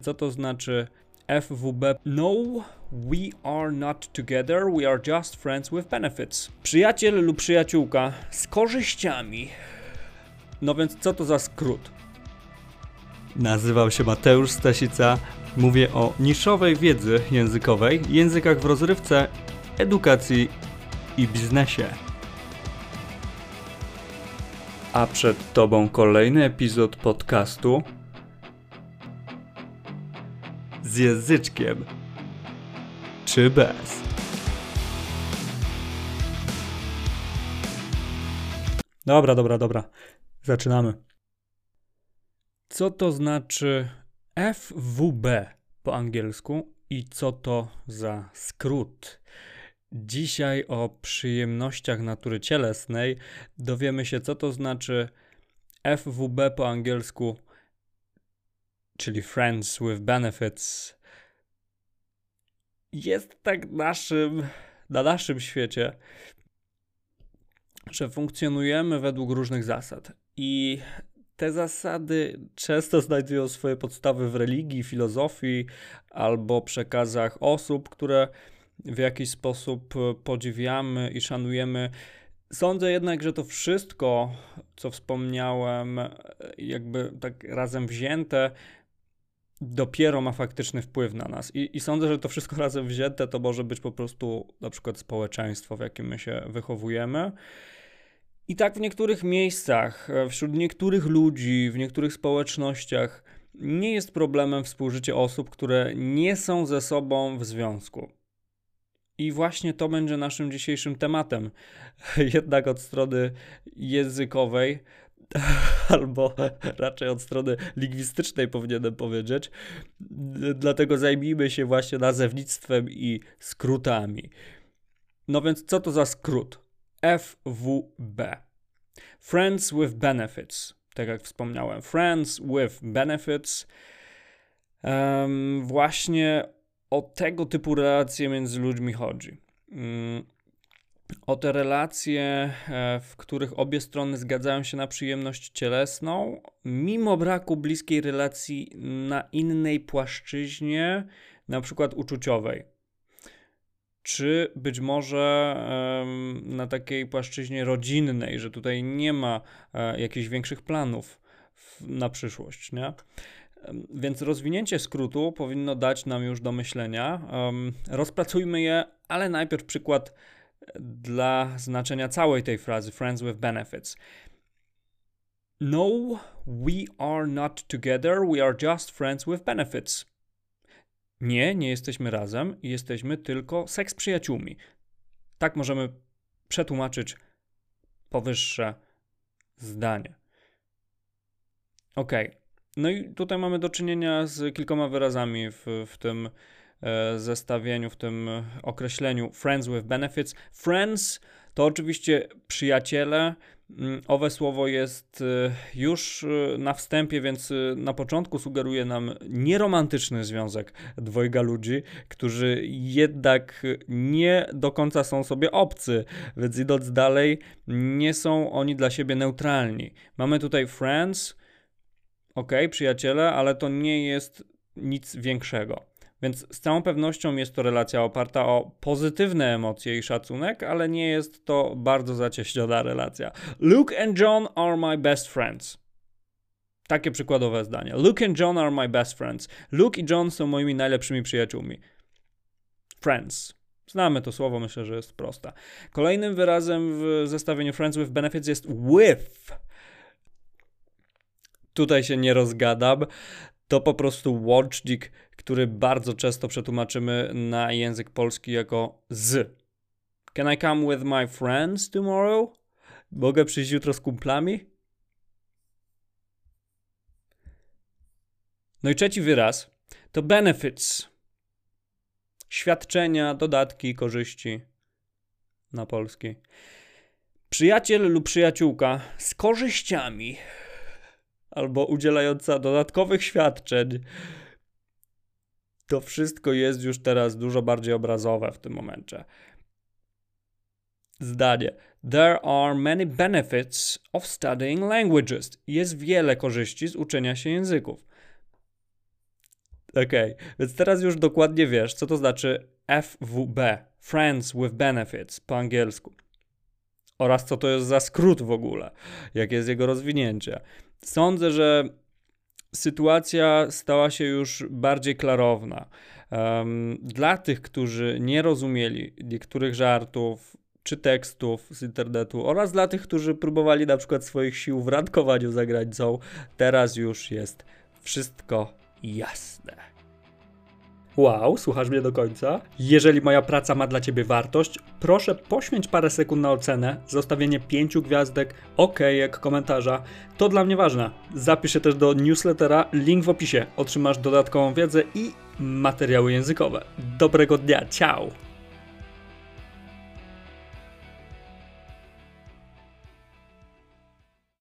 Co to znaczy FWB? No, we are not together, we are just friends with benefits. Przyjaciel lub przyjaciółka z korzyściami. No więc co to za skrót? Nazywam się Mateusz Stasica. Mówię o niszowej wiedzy językowej, językach w rozrywce, edukacji i biznesie. A przed Tobą kolejny epizod podcastu z języczkiem czy bez. Dobra, dobra, dobra. Zaczynamy. Co to znaczy FWB po angielsku i co to za skrót? Dzisiaj o przyjemnościach natury cielesnej dowiemy się, co to znaczy FWB po angielsku, czyli Friends with Benefits. Jest tak naszym, na naszym świecie, że funkcjonujemy według różnych zasad. I te zasady często znajdują swoje podstawy w religii, filozofii albo przekazach osób, które w jakiś sposób podziwiamy i szanujemy. Sądzę jednak, że to wszystko, co wspomniałem, jakby tak razem wzięte, dopiero ma faktyczny wpływ na nas. I, I, sądzę, że to wszystko razem wzięte to może być po prostu na przykład społeczeństwo, w jakim my się wychowujemy. I tak w niektórych miejscach, e, wśród niektórych ludzi, w niektórych społecznościach nie jest problemem współżycie osób, które nie są ze sobą w związku. I właśnie to będzie naszym dzisiejszym tematem. Jednak od strony językowej, albo raczej od strony lingwistycznej powinienem powiedzieć. Dlatego zajmijmy się właśnie nazewnictwem i skrótami. No więc co to za skrót? FWB. Friends with Benefits. Tak jak wspomniałem, Friends with Benefits. Um, właśnie o tego typu relacje między ludźmi chodzi. Um, o te relacje, e, w których obie strony zgadzają się na przyjemność cielesną, mimo braku bliskiej relacji na innej płaszczyźnie, na przykład uczuciowej czy być może na takiej płaszczyźnie rodzinnej, że tutaj nie ma e, jakichś większych planów na przyszłość, nie? Więc rozwinięcie skrótu powinno dać nam już do myślenia. Rozpracujmy je, ale najpierw przykład dla znaczenia całej tej frazy Friends with Benefits. No, we are not together, we are just friends with benefits. Nie, nie jesteśmy razem, jesteśmy tylko seks przyjaciółmi. Tak możemy przetłumaczyć powyższe zdanie. Ok. No i tutaj mamy do czynienia z kilkoma wyrazami w, w tym zestawieniu, w tym określeniu friends with benefits. Friends to oczywiście przyjaciele, Mm, owe słowo jest y, już y, na wstępie, więc na początku sugeruje nam nieromantyczny związek dwojga ludzi, którzy jednak nie do końca są sobie obcy, więc idąc dalej, nie są oni dla siebie neutralni. Mamy tutaj friends, ok, przyjaciele, ale to nie jest nic większego. Więc z całą pewnością jest to relacja oparta o pozytywne emocje i szacunek, ale nie jest to bardzo zacieśniona relacja. Luke and John are my best friends. Takie przykładowe zdanie. Luke and John are my best friends. Luke i John są moimi najlepszymi przyjaciółmi. Friends. Znamy to słowo, myślę, że jest proste. Kolejnym wyrazem w zestawieniu Friends with Benefits jest with. Tutaj się nie rozgadam. To po prostu łącznik który bardzo często przetłumaczymy na język polski jako z. Can I come with my friends tomorrow? Mogę przyjść jutro z kumplami? No i trzeci wyraz to benefits. Świadczenia, dodatki, korzyści na polski. Przyjaciel lub przyjaciółka z korzyściami albo udzielająca dodatkowych świadczeń to wszystko jest już teraz dużo bardziej obrazowe w tym momencie. Zdanie. There are many benefits of studying languages. Jest wiele korzyści z uczenia się języków. Okay. więc teraz już dokładnie wiesz, co to znaczy FWB, Friends with Benefits po angielsku. Oraz co to jest za skrót w ogóle, jakie jest jego rozwinięcie. Sądzę, że sytuacja stała się już bardziej klarowna. Um, dla tych, którzy nie rozumieli niektórych żartów czy tekstów z internetu oraz dla tych, którzy próbowali na przykład swoich sił w randkowaniu za granicą, teraz już jest wszystko jasne. Wow, słuchasz mnie do końca? Jeżeli moja praca ma dla Ciebie wartość, proszę poświęć parę sekund na ocenę, zostawienie pięciu gwiazdek, ok, jak komentarza. To dla mnie ważne. Zapisz się też do newslettera, link w opisie. Otrzymasz dodatkową wiedzę i materiały językowe. Dobrego dnia, ciao!